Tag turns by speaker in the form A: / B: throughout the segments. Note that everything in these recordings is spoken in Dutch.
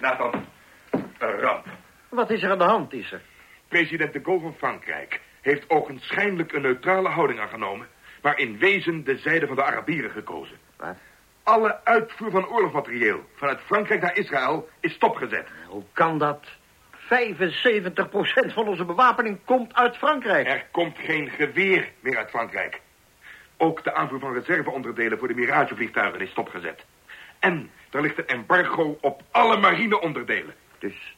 A: Nathan, een ramp.
B: Wat is er aan de hand, is er?
A: President de Gaulle van Frankrijk heeft ogenschijnlijk een neutrale houding aangenomen... maar in wezen de zijde van de Arabieren gekozen.
B: Wat?
A: Alle uitvoer van oorlogsmaterieel vanuit Frankrijk naar Israël is stopgezet.
B: Hoe kan dat? 75% van onze bewapening komt uit Frankrijk.
A: Er komt geen geweer meer uit Frankrijk. Ook de aanvoer van reserveonderdelen voor de Miragevliegtuigen is stopgezet. En er ligt een embargo op alle marineonderdelen.
B: Dus,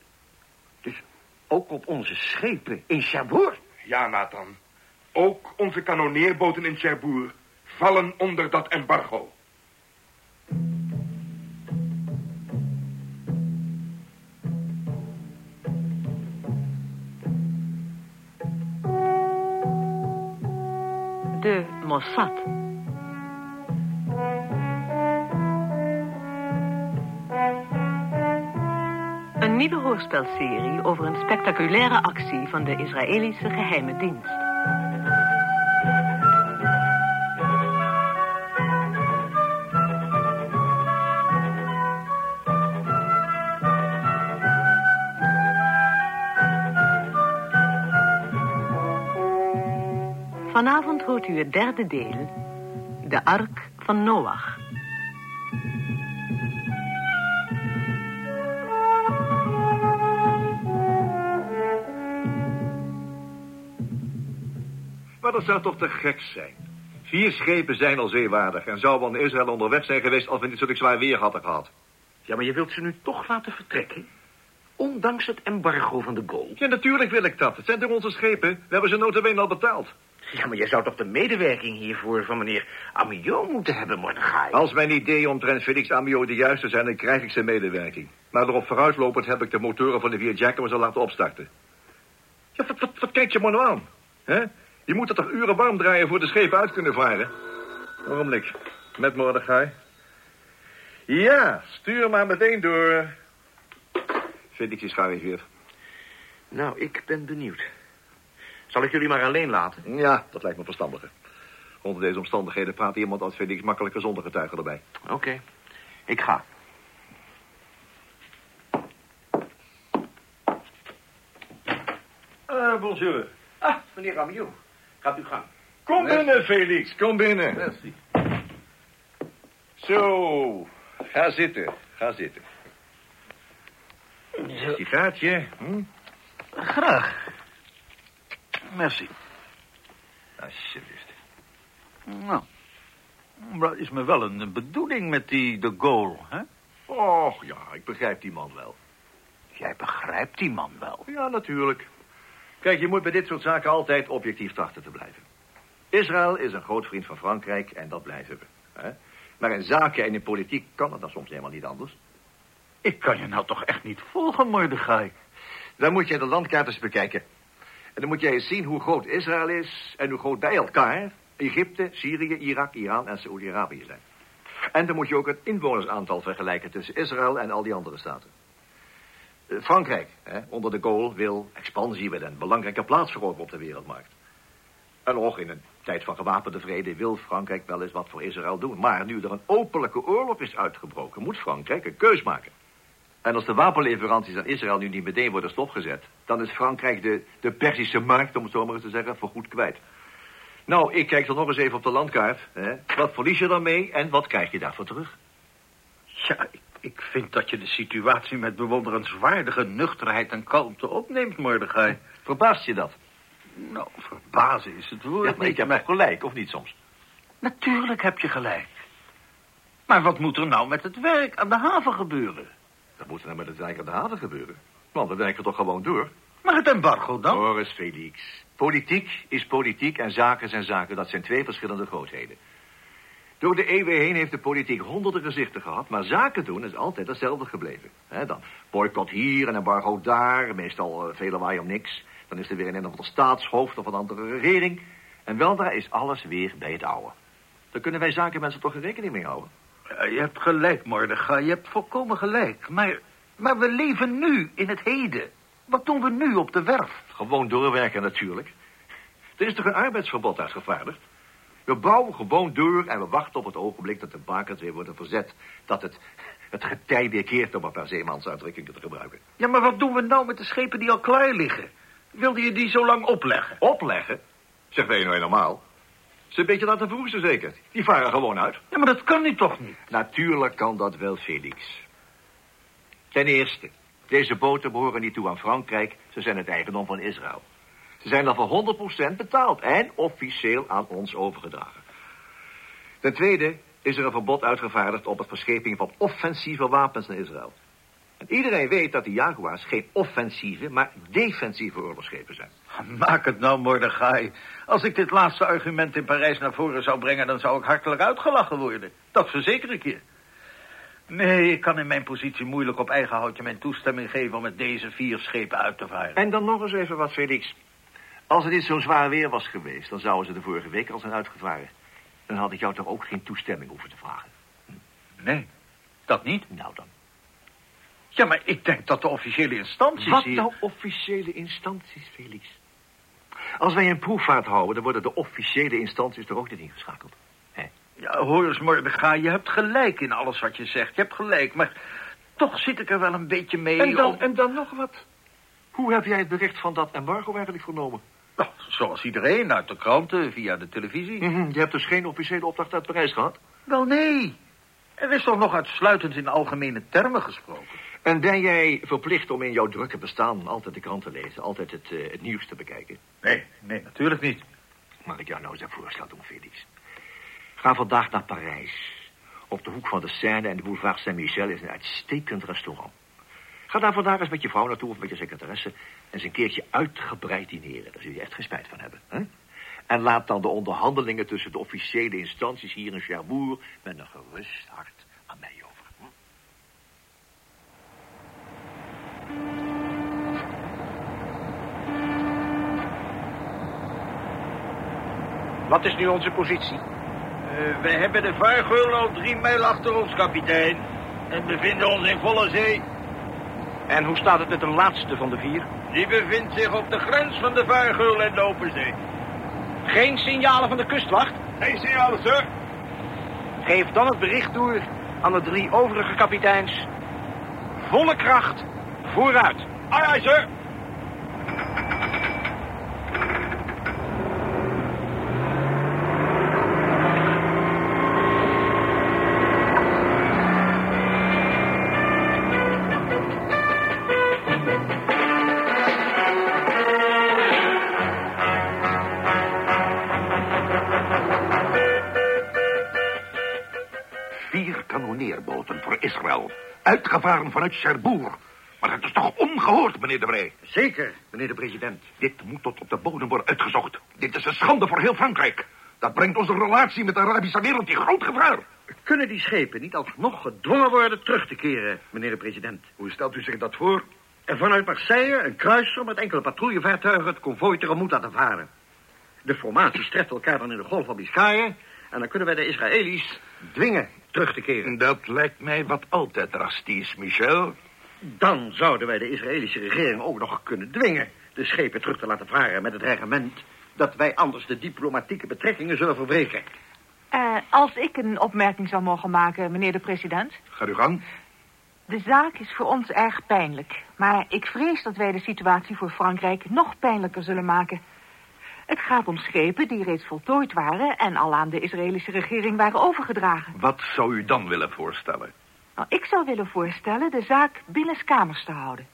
B: dus ook op onze schepen in Cherbourg?
A: Ja, Nathan. Ook onze kanoneerboten in Cherbourg vallen onder dat embargo.
C: De Mossad. Nieuwe hoorspelserie over een spectaculaire actie van de Israëlische geheime dienst. Vanavond hoort u het derde deel, de Ark van Noach.
D: Maar dat zou toch te gek zijn. Vier schepen zijn al zeewaardig en zouden van Israël onderweg zijn geweest als we niet zulk zwaar weer hadden gehad.
B: Ja, maar je wilt ze nu toch laten vertrekken? Ondanks het embargo van de Gaulle.
D: Ja, natuurlijk wil ik dat. Het zijn toch onze schepen? We hebben ze notabene al betaald.
B: Ja, maar je zou toch de medewerking hiervoor van meneer Amiot moeten hebben, Mordechai?
D: Als mijn ideeën omtrent Felix Amiot de juiste zijn, dan krijg ik zijn medewerking. Maar erop vooruitlopend heb ik de motoren van de vier Jacobs al laten opstarten. Ja, wat, wat, wat kijk je maar nou aan? hè? Je moet er toch uren warm draaien voor de schepen uit kunnen varen? Waarom niks? Met Mordechai. Ja, stuur maar meteen door. Felix is gearriveerd.
B: Nou, ik ben benieuwd. Zal ik jullie maar alleen laten?
D: Ja, dat lijkt me verstandiger. Onder deze omstandigheden praat iemand als Felix makkelijker zonder getuigen erbij.
B: Oké, ik ga.
E: Ah, bonjour.
B: Ah, meneer Amiot. Gaat u gang.
D: Kom binnen, Felix, kom binnen.
E: Merci.
D: Zo, ga zitten, ga zitten. Een sigaartje, hm?
E: Graag. Merci.
D: Alsjeblieft.
E: Nou, dat is me wel een bedoeling met die de Gaulle, hè?
D: Och, ja, ik begrijp die man wel.
E: Jij begrijpt die man wel.
D: Ja, natuurlijk. Kijk, je moet bij dit soort zaken altijd objectief trachten te blijven. Israël is een groot vriend van Frankrijk en dat blijven we. Hè? Maar in zaken en in politiek kan het dan soms helemaal niet anders.
E: Ik kan je nou toch echt niet volgen, Mordechai.
D: Dan moet je de landkaart eens bekijken. En dan moet jij eens zien hoe groot Israël is en hoe groot bij elkaar Egypte, Syrië, Irak, Iran en Saoedi-Arabië zijn. En dan moet je ook het inwonersaantal vergelijken tussen Israël en al die andere staten. Frankrijk, hè, onder de Gaulle, wil expansie, wil een belangrijke plaats veroveren op de wereldmarkt. En ook in een tijd van gewapende vrede wil Frankrijk wel eens wat voor Israël doen. Maar nu er een openlijke oorlog is uitgebroken, moet Frankrijk een keus maken. En als de wapenleveranties aan Israël nu niet meteen worden stopgezet... dan is Frankrijk de, de Persische markt, om het zo maar eens te zeggen, voorgoed kwijt. Nou, ik kijk dan nog eens even op de landkaart. Hè. Wat verlies je dan mee en wat krijg je daarvoor terug?
E: Ja, ik, ik vind dat je de situatie met bewonderenswaardige nuchterheid en kalmte opneemt, Mordechai.
D: Verbaast je dat?
E: Nou, verbazen is het woord
D: Ja, maar
E: niet,
D: ik heb toch gelijk, of niet soms?
E: Natuurlijk heb je gelijk. Maar wat moet er nou met het werk aan de haven gebeuren?
D: Dat moet er nou met het werk aan de haven gebeuren. Want we werken toch gewoon door?
E: Maar het embargo dan?
D: Hoor eens, Felix. Politiek is politiek en zaken zijn zaken. Dat zijn twee verschillende grootheden. Door de eeuwen heen heeft de politiek honderden gezichten gehad... maar zaken doen is altijd hetzelfde gebleven. He, dan boycott hier en embargo daar, meestal uh, vele waai om niks. Dan is er weer een of ander staatshoofd of een andere regering. En weldra is alles weer bij het oude. Dan kunnen wij zakenmensen toch geen rekening mee houden.
E: Ja, je hebt gelijk, Mordechai. Je hebt volkomen gelijk. Maar, maar we leven nu in het heden. Wat doen we nu op de werf?
D: Gewoon doorwerken natuurlijk. Er is toch een arbeidsverbod uitgevaardigd? We bouwen gewoon door en we wachten op het ogenblik dat de bakens weer worden verzet. Dat het, het getij weer keert, om een paar zeemansuitdrukkingen te gebruiken.
E: Ja, maar wat doen we nou met de schepen die al klaar liggen? Wilde je die zo lang opleggen?
D: Opleggen? Zeg, ben je nou helemaal? Ze een beetje laten verroesten zeker. Die varen gewoon uit.
E: Ja, maar dat kan nu toch niet?
D: Natuurlijk kan dat wel, Felix. Ten eerste, deze boten behoren niet toe aan Frankrijk. Ze zijn het eigendom van Israël. Ze zijn al voor 100% betaald en officieel aan ons overgedragen. Ten tweede is er een verbod uitgevaardigd op het verscheping van offensieve wapens naar Israël. En iedereen weet dat de Jaguars geen offensieve, maar defensieve oorlogsschepen zijn.
E: Maak het nou, Mordechai. Als ik dit laatste argument in Parijs naar voren zou brengen... dan zou ik hartelijk uitgelachen worden. Dat verzeker ik je. Nee, ik kan in mijn positie moeilijk op eigen houtje mijn toestemming geven... om met deze vier schepen uit te varen.
D: En dan nog eens even wat, Felix. Als het niet zo zwaar weer was geweest... dan zouden ze de vorige week al zijn uitgevaren. Dan had ik jou toch ook geen toestemming hoeven te vragen.
E: Nee, dat niet.
D: Nou dan.
E: Ja, maar ik denk dat de officiële instanties
D: Wat
E: hier...
D: nou officiële instanties, Felix? Als wij een proefvaart houden, dan worden de officiële instanties er ook niet ingeschakeld.
E: Ja, hoor eens, Mordechai, je hebt gelijk in alles wat je zegt. Je hebt gelijk, maar toch zit ik er wel een beetje mee...
D: En dan,
E: om-
D: en dan nog wat. Hoe heb jij het bericht van dat embargo eigenlijk vernomen?
E: Nou, zoals iedereen, uit de kranten, via de televisie.
D: Mhm, Je hebt dus geen officiële opdracht uit Parijs gehad?
E: Wel, nee. Er is toch nog uitsluitend in algemene termen gesproken.
D: En ben jij verplicht om in jouw drukke bestaan altijd de krant te lezen, altijd het, eh, het nieuws te bekijken?
E: Nee, nee, natuurlijk niet.
D: Mag ik jou nou eens een voorstel doen, Felix? Ga vandaag naar Parijs. Op de hoek van de Seine en de boulevard Saint-Michel is een uitstekend restaurant. Ga daar vandaag eens met je vrouw naartoe of met je secretaresse... en eens een keertje uitgebreid dineren. Daar zul je echt geen spijt van hebben. Hè? En laat dan de onderhandelingen tussen de officiële instanties hier in Cherbourg... met een gerust hart aan mij over. Hm?
B: Wat is nu onze positie?
E: Eh, we hebben de vaargeul al drie mijl achter ons, kapitein. En bevinden ons in volle zee.
B: En hoe staat het met de laatste van de vier?
E: Die bevindt zich op de grens van de vaargeul en de open zee.
B: Geen signalen van de kustwacht?
E: Geen signalen, sir.
B: Geef dan het bericht door aan de drie overige kapiteins. Volle kracht, vooruit.
E: Aye, aye, sir.
F: Uitgevaren vanuit Cherbourg. Maar dat is toch ongehoord, meneer de Bree?
D: Zeker, meneer de president.
F: Dit moet tot op de bodem worden uitgezocht. Dit is een schande voor heel Frankrijk. Dat brengt onze relatie met de Arabische wereld in groot gevaar.
D: Kunnen die schepen niet alsnog gedwongen worden terug te keren, meneer de president?
F: Hoe stelt u zich dat voor?
D: En vanuit Marseille een kruiser met enkele patrouillevaartuigen het konvooi tegemoet laten varen. De formaties treffen elkaar dan in de golf van Biscayen... en dan kunnen wij de Israëli's dwingen terug te keren.
F: Dat lijkt mij wat al te drastisch, Michel.
D: Dan zouden wij de Israëlische regering ook nog kunnen dwingen... de schepen terug te laten varen met het reglement... dat wij anders de diplomatieke betrekkingen zullen verbreken.
G: Eh, als ik een opmerking zou mogen maken, meneer de president.
F: Ga uw gang.
G: De zaak is voor ons erg pijnlijk. Maar ik vrees dat wij de situatie voor Frankrijk nog pijnlijker zullen maken. Het gaat om schepen die reeds voltooid waren... en al aan de Israëlische regering waren overgedragen.
F: Wat zou u dan willen voorstellen?
G: Nou, ik zou willen voorstellen de zaak binnenskamers te houden.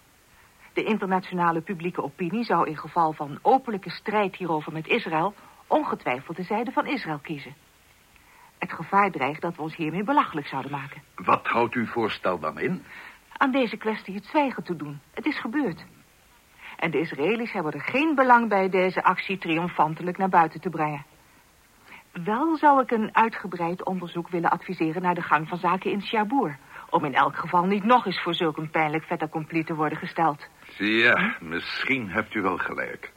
G: De internationale publieke opinie zou in geval van openlijke strijd hierover met Israël... ongetwijfeld de zijde van Israël kiezen. Het gevaar dreigt dat we ons hiermee belachelijk zouden maken.
F: Wat houdt uw voorstel dan in?
G: Aan deze kwestie het zwijgen te doen. Het is gebeurd. En de Israëli's hebben er geen belang bij deze actie triomfantelijk naar buiten te brengen. Wel zou ik een uitgebreid onderzoek willen adviseren naar de gang van zaken in Cherbourg. Om in elk geval niet nog eens voor zulk een pijnlijk fait accompli te worden gesteld.
F: Ja, misschien hebt u wel gelijk.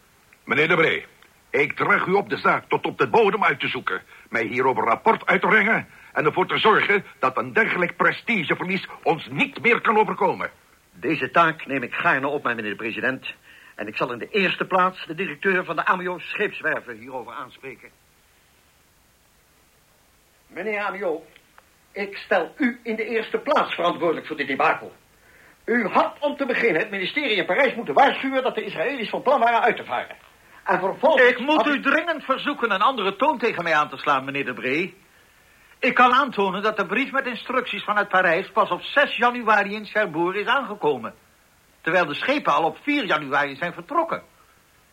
F: Meneer de Bree, ik draag u op de zaak tot op de bodem uit te zoeken. Mij hierover rapport uit te brengen... en ervoor te zorgen dat een dergelijk prestigeverlies ons niet meer kan overkomen.
D: Deze taak neem ik gaarne op mij, meneer de president. En ik zal in de eerste plaats de directeur van de AMIO scheepswerven hierover aanspreken.
H: Meneer Amiot, ik stel u in de eerste plaats verantwoordelijk voor dit debakel. U had om te beginnen het ministerie in Parijs moeten waarschuwen dat de Israëli's van plan waren uit te varen. En vervolgens...
E: Ik moet u dringend verzoeken een andere toon tegen mij aan te slaan, meneer de Bree. Ik kan aantonen dat de brief met instructies vanuit Parijs pas op 6 januari in Cherbourg is aangekomen. Terwijl de schepen al op 4 januari zijn vertrokken.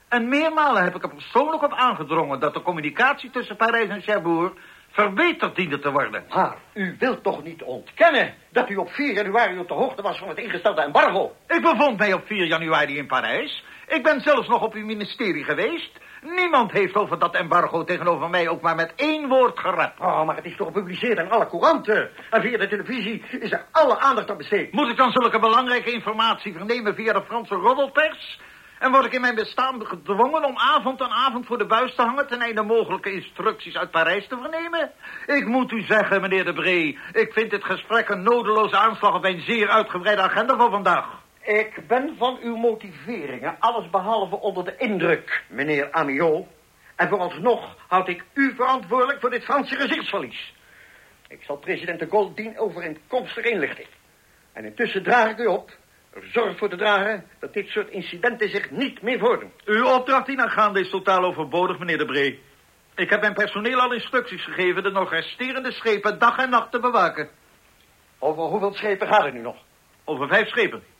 E: En meermalen heb ik er persoonlijk op aangedrongen dat de communicatie tussen Parijs en Cherbourg verbeterd diende te worden.
H: Maar u wilt toch niet ontkennen dat u op 4 januari op de hoogte was van het ingestelde embargo?
E: Ik bevond mij op 4 januari in Parijs. Ik ben zelfs nog op uw ministerie geweest. Niemand heeft over dat embargo tegenover mij ook maar met één woord gerept.
H: Oh, maar het is toch gepubliceerd in alle couranten. En via de televisie is er alle aandacht aan besteed.
E: Moet ik dan zulke belangrijke informatie vernemen via de Franse roddelpers? En word ik in mijn bestaan gedwongen om avond aan avond voor de buis te hangen... ten einde mogelijke instructies uit Parijs te vernemen? Ik moet u zeggen, meneer de Bree... ik vind dit gesprek een nodeloze aanslag op een zeer uitgebreide agenda voor vandaag.
H: Ik ben van uw motiveringen alles behalve onder de indruk, meneer Amiot. En vooralsnog houd ik u verantwoordelijk voor dit Franse gezichtsverlies. Ik zal president de Gaulle dien overeenkomstig inlichting. En intussen draag ik u op zorg voor te dragen dat dit soort incidenten zich niet meer voordoen.
E: Uw opdracht dienaangaande is totaal overbodig, meneer de Bree. Ik heb mijn personeel al instructies gegeven de nog resterende schepen dag en nacht te bewaken.
H: Over hoeveel schepen gaat het nu nog?
E: Over vijf schepen.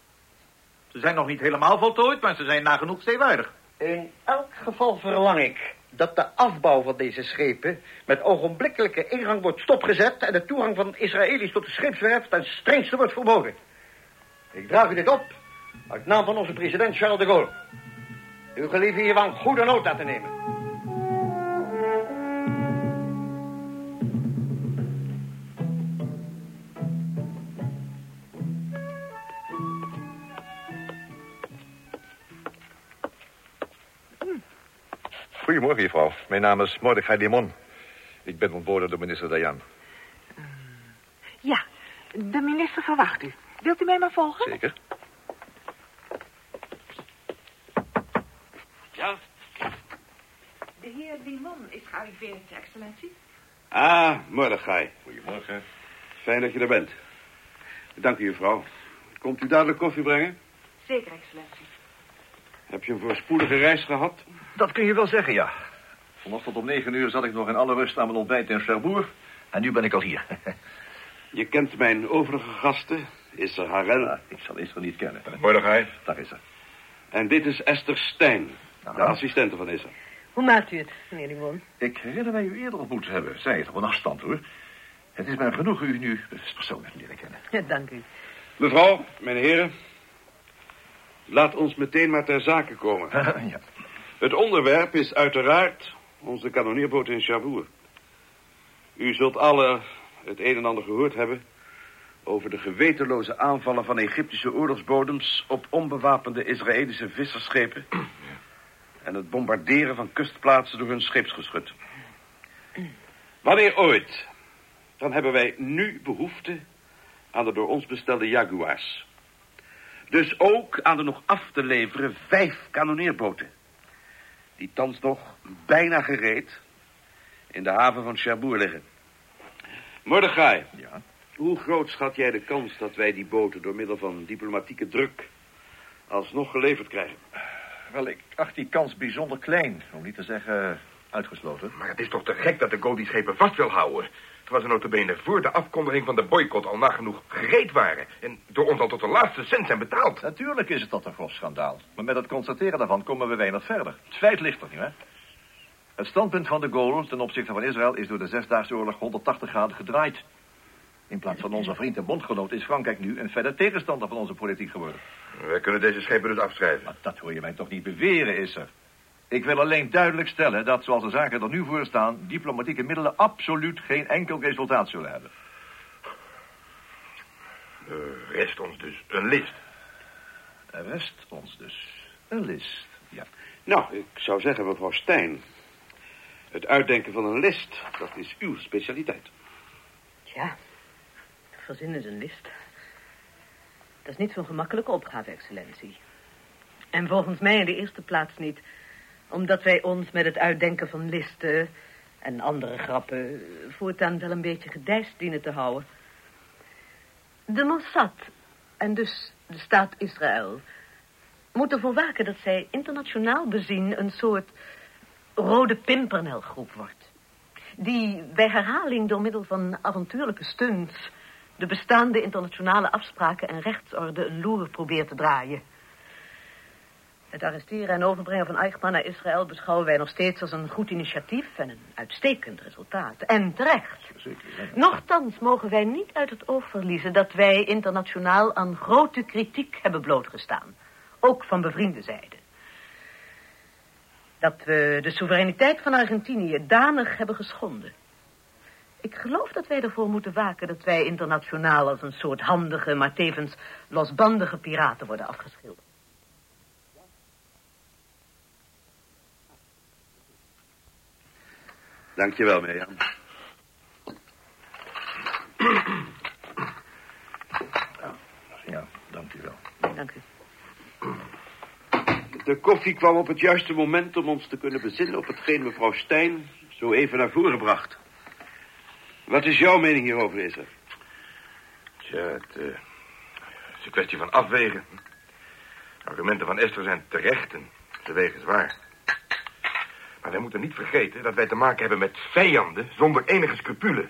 E: Ze zijn nog niet helemaal voltooid, maar ze zijn nagenoeg zeewaardig.
H: In elk geval verlang ik dat de afbouw van deze schepen met ogenblikkelijke ingang wordt stopgezet en de toegang van Israëli's tot de scheepswerf ten strengste wordt verboden. Ik draag u dit op uit naam van onze president Charles de Gaulle. U gelieve hiervan goede nota te nemen.
D: Goedemorgen, juffrouw. Mijn naam is Mordechai Limon. Ik ben ontboden door minister Dayan.
G: Ja, de minister verwacht u. Wilt u mij maar volgen?
D: Zeker.
B: Ja?
G: De heer Limon is gearriveerd, excellentie.
A: Ah, Mordechai.
D: Goedemorgen.
A: Fijn dat je er bent. Dank u, mevrouw. Komt u dadelijk koffie brengen?
G: Zeker, excellentie.
A: Heb je een voorspoedige reis gehad?
D: Dat kun je wel zeggen, ja. Vanochtend om negen uur zat ik nog in alle rust aan mijn ontbijt in Cherbourg. En nu ben ik al hier.
A: Je kent mijn overige gasten. Is er Harel.
D: Ja, ik zal Israël niet kennen. Daar is ze.
A: En dit is Esther Stijn, de assistente van Esther.
C: Hoe maakt u het, meneer Limon?
D: Ik herinner mij u eerder ontmoet te hebben. Zij het op een afstand, hoor. Het is mij genoeg u nu persoonlijk leren kennen.
C: Ja, dank u.
A: Mevrouw, mijn heren. Laat ons meteen maar ter zake komen.
D: ja.
A: Het onderwerp is uiteraard onze kanonneerboot in Cherbourg. U zult alle het een en ander gehoord hebben... over de gewetenloze aanvallen van Egyptische oorlogsbodems... op onbewapende Israëlische vissersschepen... en het bombarderen van kustplaatsen door hun scheepsgeschut. Wanneer ooit, dan hebben wij nu behoefte aan de door ons bestelde Jaguars. Dus ook aan de nog af te leveren vijf kanonneerboten. Die thans nog bijna gereed in de haven van Cherbourg liggen. Mordechai,
D: Ja.
A: hoe groot schat jij de kans dat wij die boten door middel van diplomatieke druk alsnog geleverd krijgen?
D: Wel, ik acht die kans bijzonder klein. Om niet te zeggen uitgesloten.
I: Maar het is toch te gek dat de Gold die schepen vast wil houden. Terwijl ze notabene voor de afkondiging van de boycott al nagenoeg gereed waren. En door ons al tot de laatste cent zijn betaald.
D: Natuurlijk is het tot een grof schandaal. Maar met het constateren daarvan komen we weinig verder. Het feit ligt er nu, hè? Het standpunt van de Gaulle ten opzichte van Israël is door de Zesdaagse Oorlog 180 graden gedraaid. In plaats van onze vriend en bondgenoot is Frankrijk nu een verder tegenstander van onze politiek geworden.
I: Wij kunnen deze schepen dus afschrijven.
D: Maar dat hoor je mij toch niet beweren, is er. Ik wil alleen duidelijk stellen dat, zoals de zaken er nu voor staan... diplomatieke middelen absoluut geen enkel resultaat zullen hebben.
I: Er rest ons dus een list.
D: Er rest ons dus een list, ja.
A: Nou, ik zou zeggen, mevrouw Stijn... het uitdenken van een list, dat is uw specialiteit.
C: Ja, verzin is een list. Dat is niet zo'n gemakkelijke opgave, excellentie. En volgens mij in de eerste plaats niet... omdat wij ons met het uitdenken van listen... en andere grappen voortaan wel een beetje gedijst dienen te houden. De Mossad, en dus de staat Israël, moeten ervoor waken dat zij internationaal bezien een soort rode pimpernelgroep wordt. Die bij herhaling door middel van avontuurlijke stunts de bestaande internationale afspraken en rechtsorde een loer probeert te draaien. Het arresteren en overbrengen van Eichmann naar Israël beschouwen wij nog steeds als een goed initiatief en een uitstekend resultaat. En terecht. Nochtans mogen wij niet uit het oog verliezen dat wij internationaal aan grote kritiek hebben blootgestaan. Ook van bevriende zijde. Dat we de soevereiniteit van Argentinië danig hebben geschonden. Ik geloof dat wij ervoor moeten waken dat wij internationaal als een soort handige, maar tevens losbandige piraten worden afgeschilderd.
A: Dankjewel, Mirjam.
D: Ja, dank u wel.
C: Dank u.
A: De koffie kwam op het juiste moment om ons te kunnen bezinnen op hetgeen mevrouw Stijn zo even naar voren bracht. Wat is jouw mening hierover, Isra?
I: Tja, het, eh, het is een kwestie van afwegen. De argumenten van Esther zijn terecht en ze wegen zwaar. Maar wij moeten niet vergeten dat wij te maken hebben met vijanden zonder enige scrupule.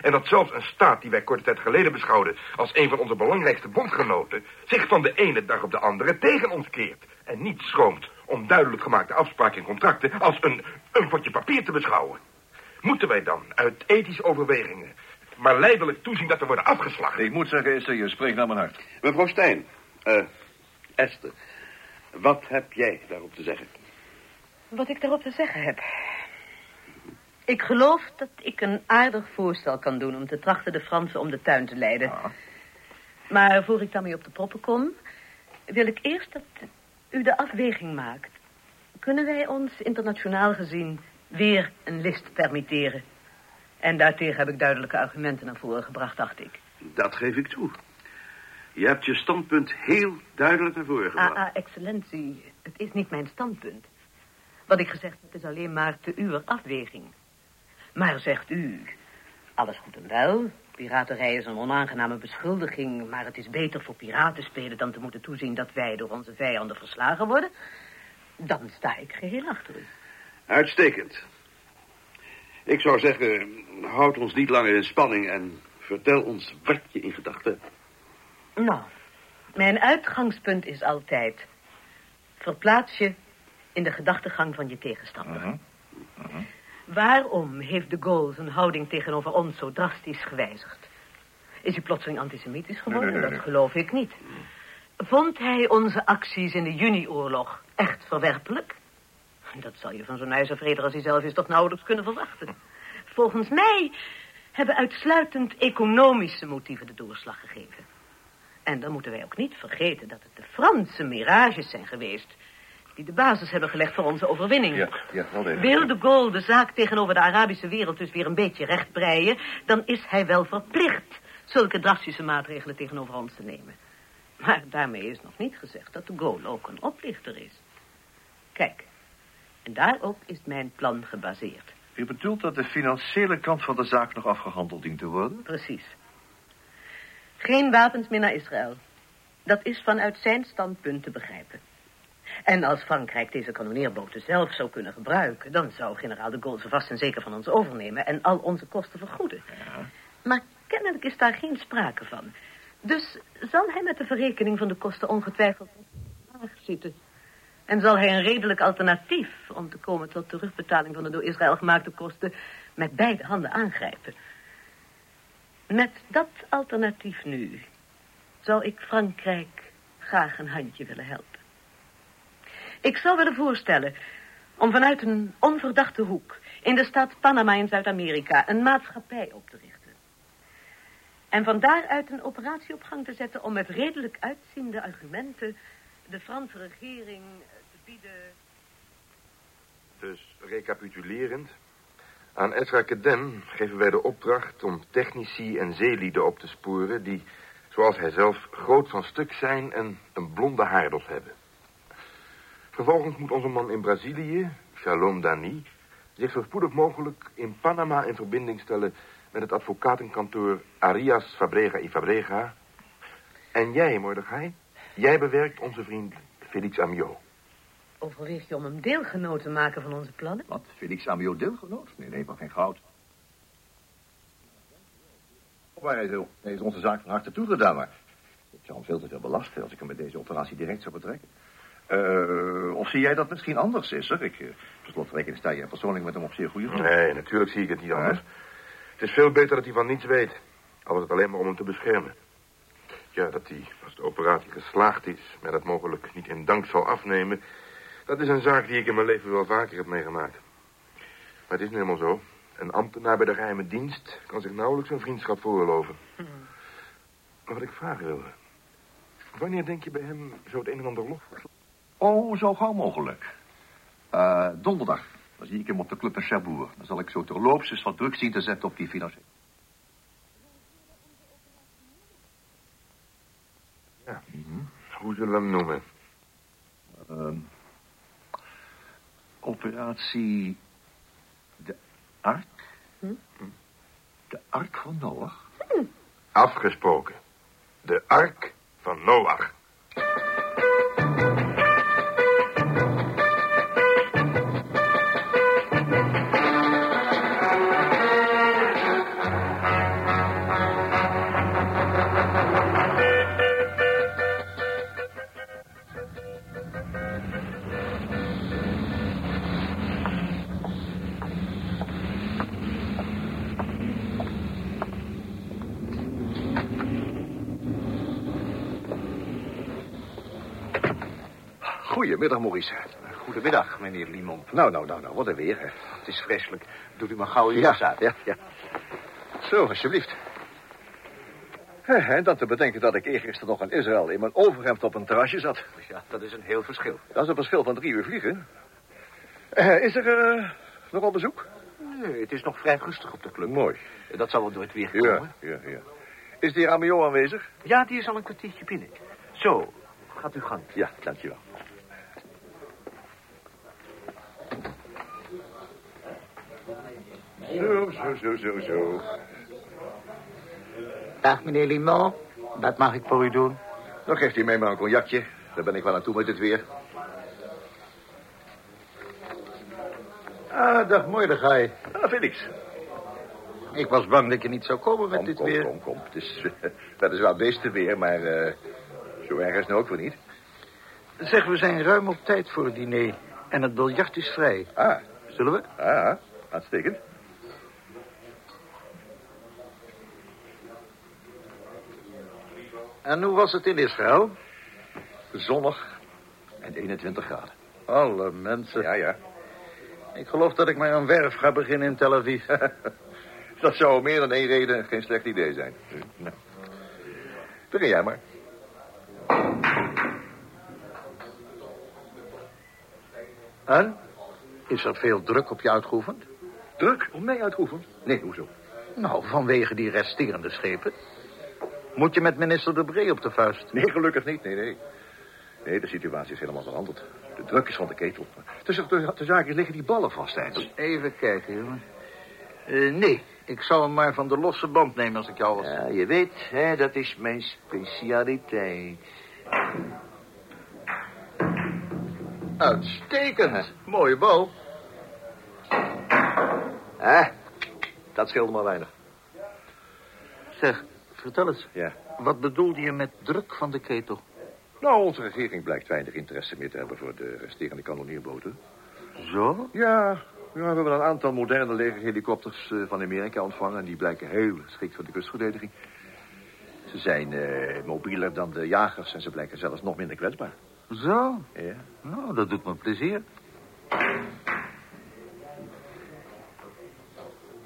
I: En dat zelfs een staat die wij korte tijd geleden beschouwden als een van onze belangrijkste bondgenoten... zich van de ene dag op de andere tegen ons keert. En niet schroomt om duidelijk gemaakte afspraken en contracten als een, een potje papier te beschouwen. Moeten wij dan uit ethische overwegingen maar leidelijk toezien dat we worden afgeslagen?
D: Ik moet zeggen, Esther, je spreekt naar mijn hart.
A: Mevrouw Stijn, eh, Esther, wat heb jij daarop te zeggen?
C: Wat ik daarop te zeggen heb. Ik geloof dat ik een aardig voorstel kan doen om te trachten de Fransen om de tuin te leiden.
D: Ah.
C: Maar voor ik daarmee op de proppen kom, wil ik eerst dat u de afweging maakt. Kunnen wij ons internationaal gezien weer een list permitteren? En daartegen heb ik duidelijke argumenten naar voren gebracht, dacht ik.
A: Dat geef ik toe. Je hebt je standpunt heel duidelijk naar voren gebracht.
C: Ah, ah, excellentie, het is niet mijn standpunt. Wat ik gezegd heb is alleen maar te uw afweging. Maar zegt u, alles goed en wel. Piraterij is een onaangename beschuldiging, maar het is beter voor piraten spelen dan te moeten toezien dat wij door onze vijanden verslagen worden. Dan sta ik geheel achter u.
A: Uitstekend. Ik zou zeggen, houd ons niet langer in spanning en vertel ons wat je in gedachten hebt.
C: Nou, mijn uitgangspunt is altijd... verplaats je in de gedachtegang van je tegenstander.
D: Mhm.
C: Waarom heeft de Gaulle zijn houding tegenover ons zo drastisch gewijzigd? Is hij plotseling antisemitisch geworden?
D: Nee, nee, nee,
C: Dat geloof ik niet. Vond hij onze acties in de Juni-oorlog echt verwerpelijk? Dat zal je van zo'n ijzervreder als hij zelf is toch nauwelijks kunnen verwachten. Volgens mij hebben uitsluitend economische motieven de doorslag gegeven. En dan moeten wij ook niet vergeten dat het de Franse mirages zijn geweest... die de basis hebben gelegd voor onze overwinning.
D: Ja, ja, wel degelijk.
C: Wil de Gaulle de zaak tegenover de Arabische wereld dus weer een beetje rechtbreien... dan is hij wel verplicht zulke drastische maatregelen tegenover ons te nemen. Maar daarmee is nog niet gezegd dat de Gaulle ook een oplichter is. Kijk, en daarop is mijn plan gebaseerd.
D: U bedoelt dat de financiële kant van de zaak nog afgehandeld dient te worden?
C: Precies. Geen wapens meer naar Israël. Dat is vanuit zijn standpunt te begrijpen. En als Frankrijk deze kanonneerboten zelf zou kunnen gebruiken... dan zou generaal de Gaulle ze vast en zeker van ons overnemen... en al onze kosten vergoeden. Maar kennelijk is daar geen sprake van. Dus zal hij met de verrekening van de kosten ongetwijfeld zitten. En zal hij een redelijk alternatief om te komen tot terugbetaling van de door Israël gemaakte kosten met beide handen aangrijpen. Met dat alternatief nu zou ik Frankrijk graag een handje willen helpen. Ik zou willen voorstellen om vanuit een onverdachte hoek in de staat Panama in Zuid-Amerika een maatschappij op te richten. En van daaruit een operatie op gang te zetten om met redelijk uitziende argumenten de Franse regering te bieden.
I: Dus recapitulerend. Aan Ezra Kedem geven wij de opdracht om technici en zeelieden op te sporen... die, zoals hij zelf, groot van stuk zijn en een blonde haardos hebben. Vervolgens moet onze man in Brazilië, Shalom Dani... zich zo spoedig mogelijk in Panama in verbinding stellen met het advocatenkantoor Arias Fabrega y Fabrega. En jij, Mordechai, jij bewerkt onze vriend Felix Amiot.
C: Overweeg je om hem deelgenoot te maken van onze plannen?
D: Wat, Felix Amio deelgenoot? Nee, nee, maar geen goud. Is, hij is onze zaak van harte toegedaan, maar... Ik zou hem veel te veel belasten als ik hem met deze operatie direct zou betrekken. Eh, of zie jij dat misschien anders is, er? Ik, uh, per slotverrekening sta je persoonlijk met hem op zeer goede voet.
I: Nee, natuurlijk zie ik het niet anders. Het is veel beter dat hij van niets weet. Al is het alleen maar om hem te beschermen. Ja, dat hij, als de operatie geslaagd is... mij dat mogelijk niet in dank zal afnemen... dat is een zaak die ik in mijn leven wel vaker heb meegemaakt. Maar het is nu helemaal zo. Een ambtenaar bij de geheime dienst... kan zich nauwelijks een vriendschap voorloven. Maar wat ik vragen wilde... Wanneer denk je bij hem zo het een en ander los?
D: Oh, zo gauw mogelijk. Eh, donderdag. Dan zie ik hem op de club in Cherbourg. Dan zal ik zo terloops eens wat druk zien te zetten op die financiën.
I: Ja. Hoe zullen we hem noemen?
D: Ehm, operatie De Ark? De Ark van Noach?
I: Afgesproken. De ark van Noach.
D: Goedemiddag, Maurice.
B: Goedemiddag, meneer Limon.
D: Nou, nou, nou, nou, wat een weer, hè.
B: Het is vreselijk. Doet u maar gauw uw
D: Ja,
B: uit.
D: ja, ja. Zo, alsjeblieft. En dan te bedenken dat ik eergisteren nog in Israël in mijn overhemd op een terrasje zat.
B: Ja, dat is een heel verschil.
D: Dat is een verschil van drie uur vliegen. Eh, is er eh, nog al bezoek?
B: Nee, het is nog vrij rustig op de club.
D: Mooi.
B: Dat zal wel door het weer
D: Ja,
B: komen.
D: ja, ja. Is de heer Amio aanwezig?
B: Ja, die is al een kwartiertje binnen. Zo, gaat uw gang.
D: Ja, dankjewel. Zo, zo, zo, zo, zo.
E: Dag, meneer Limon. Wat mag ik voor u doen?
D: Dan geeft u mij maar een cognacje. Daar ben ik wel aan toe met het weer.
E: Ah, dag, Mordechai.
D: Ah, Felix.
E: Ik was bang dat je niet zou komen met
D: Kom,
E: dit
D: kom,
E: weer.
D: kom, kom. Het is eh, weliswaar beeste weer, maar eh, zo erg is het nou ook weer niet.
E: Zeg, we zijn ruim op tijd voor het diner. En het biljart is vrij.
D: Ah,
E: Zullen we?
D: ah, uitstekend.
E: En hoe was het in Israël?
D: Zonnig en 21 graden.
E: Alle mensen.
D: Ja, ja.
E: Ik geloof dat ik maar een werf ga beginnen in Tel Aviv.
D: Dat zou meer dan één reden geen slecht idee zijn. Nou. Begin jij maar.
E: en? Is er veel druk op je uitgeoefend?
D: Druk om mij uitgeoefend? Nee, hoezo?
E: Nou, vanwege die resterende schepen. Moet je met minister De Bree op de vuist?
D: Nee, gelukkig niet. Nee, nee. Nee, de situatie is helemaal veranderd. De druk is van de ketel. Tussen de, de zaken liggen die ballen vast, Heinz.
E: Even kijken, jongen. Eh, nee, ik zou hem maar van de losse band nemen als ik jou was.
B: Ja, je weet, hè, dat is mijn specialiteit.
E: Uitstekend. Mooie bal.
D: Ah, dat scheelde maar weinig.
E: Zeg, vertel eens.
D: Ja.
E: Wat bedoelde je met druk van de ketel?
D: Nou, onze regering blijkt weinig interesse meer te hebben voor de resterende kanonneerboten.
E: Zo?
D: Ja, ja, we hebben een aantal moderne legerhelikopters eh, van Amerika ontvangen... en die blijken heel geschikt voor de kustverdediging. Ze zijn eh, mobieler dan de jagers en ze blijken zelfs nog minder kwetsbaar.
E: Zo?
D: Ja.
E: Nou, dat doet me plezier.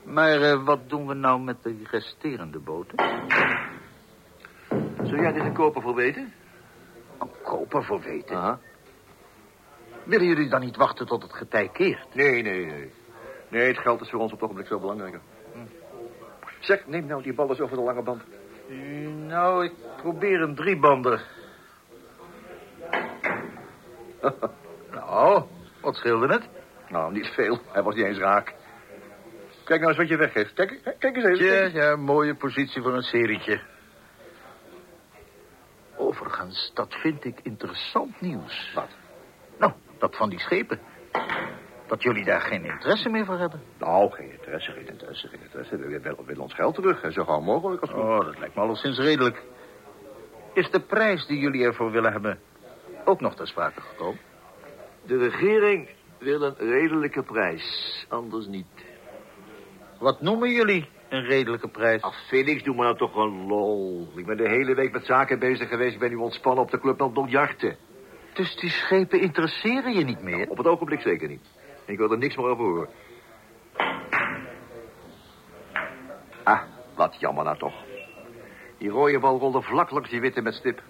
E: Maar eh, wat doen we nou met de resterende boten?
D: Zou jij dit een koper voor weten?
E: Een koper voor weten.
D: Aha.
E: Willen jullie dan niet wachten tot het getij keert?
D: Nee, nee, nee. Nee, het geld is voor ons op het ogenblik veel belangrijker. Zeg, neem nou die bal eens over de lange band.
E: Nou, ik probeer een driebander. nou, wat scheelde het?
D: Nou, niet veel. Hij was niet eens raak. Kijk nou eens wat je weggeeft. Kijk, kijk eens even.
E: Ja, ja, mooie positie voor een serietje. Overigens, dat vind ik interessant nieuws.
D: Wat?
E: Nou, dat van die schepen. Dat jullie daar geen interesse meer voor hebben.
D: Nou, geen interesse, geen interesse, geen interesse. We willen, willen ons geld terug. En zo gauw mogelijk als
E: Oh, dat lijkt me alleszins redelijk. Is de prijs die jullie ervoor willen hebben ook nog ter sprake gekomen?
D: De regering wil een redelijke prijs. Anders niet.
E: Wat noemen jullie een redelijke prijs?
D: Ach, Felix, doe maar nou toch een lol. Ik ben de hele week met zaken bezig geweest. Ik ben nu ontspannen op de club met biljarten.
E: Dus die schepen interesseren je niet meer?
D: Op het ogenblik zeker niet. Ik wil er niks meer over horen. Ah, wat jammer nou toch. Die rode bal rolde vlak langs die witte met stip.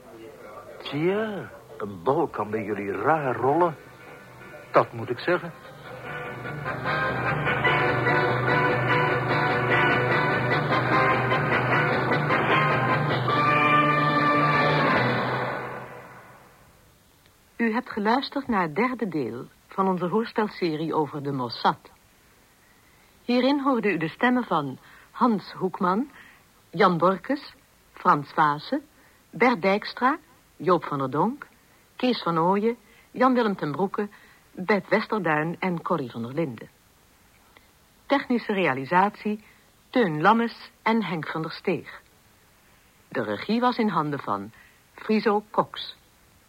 E: Tja, een bal kan bij jullie raar rollen. Dat moet ik zeggen.
C: Geluisterd naar het derde deel van onze hoorspelserie over de Mossad. Hierin hoorde u de stemmen van Hans Hoekman, Jan Borkes, Frans Vaassen, Bert Dijkstra, Joop van der Donk, Kees van Ooyen, Jan-Willem ten Broeke, Bert Westerduin en Corrie van der Linden. Technische realisatie Teun Lammes en Henk van der Steeg. De regie was in handen van Friso Cox.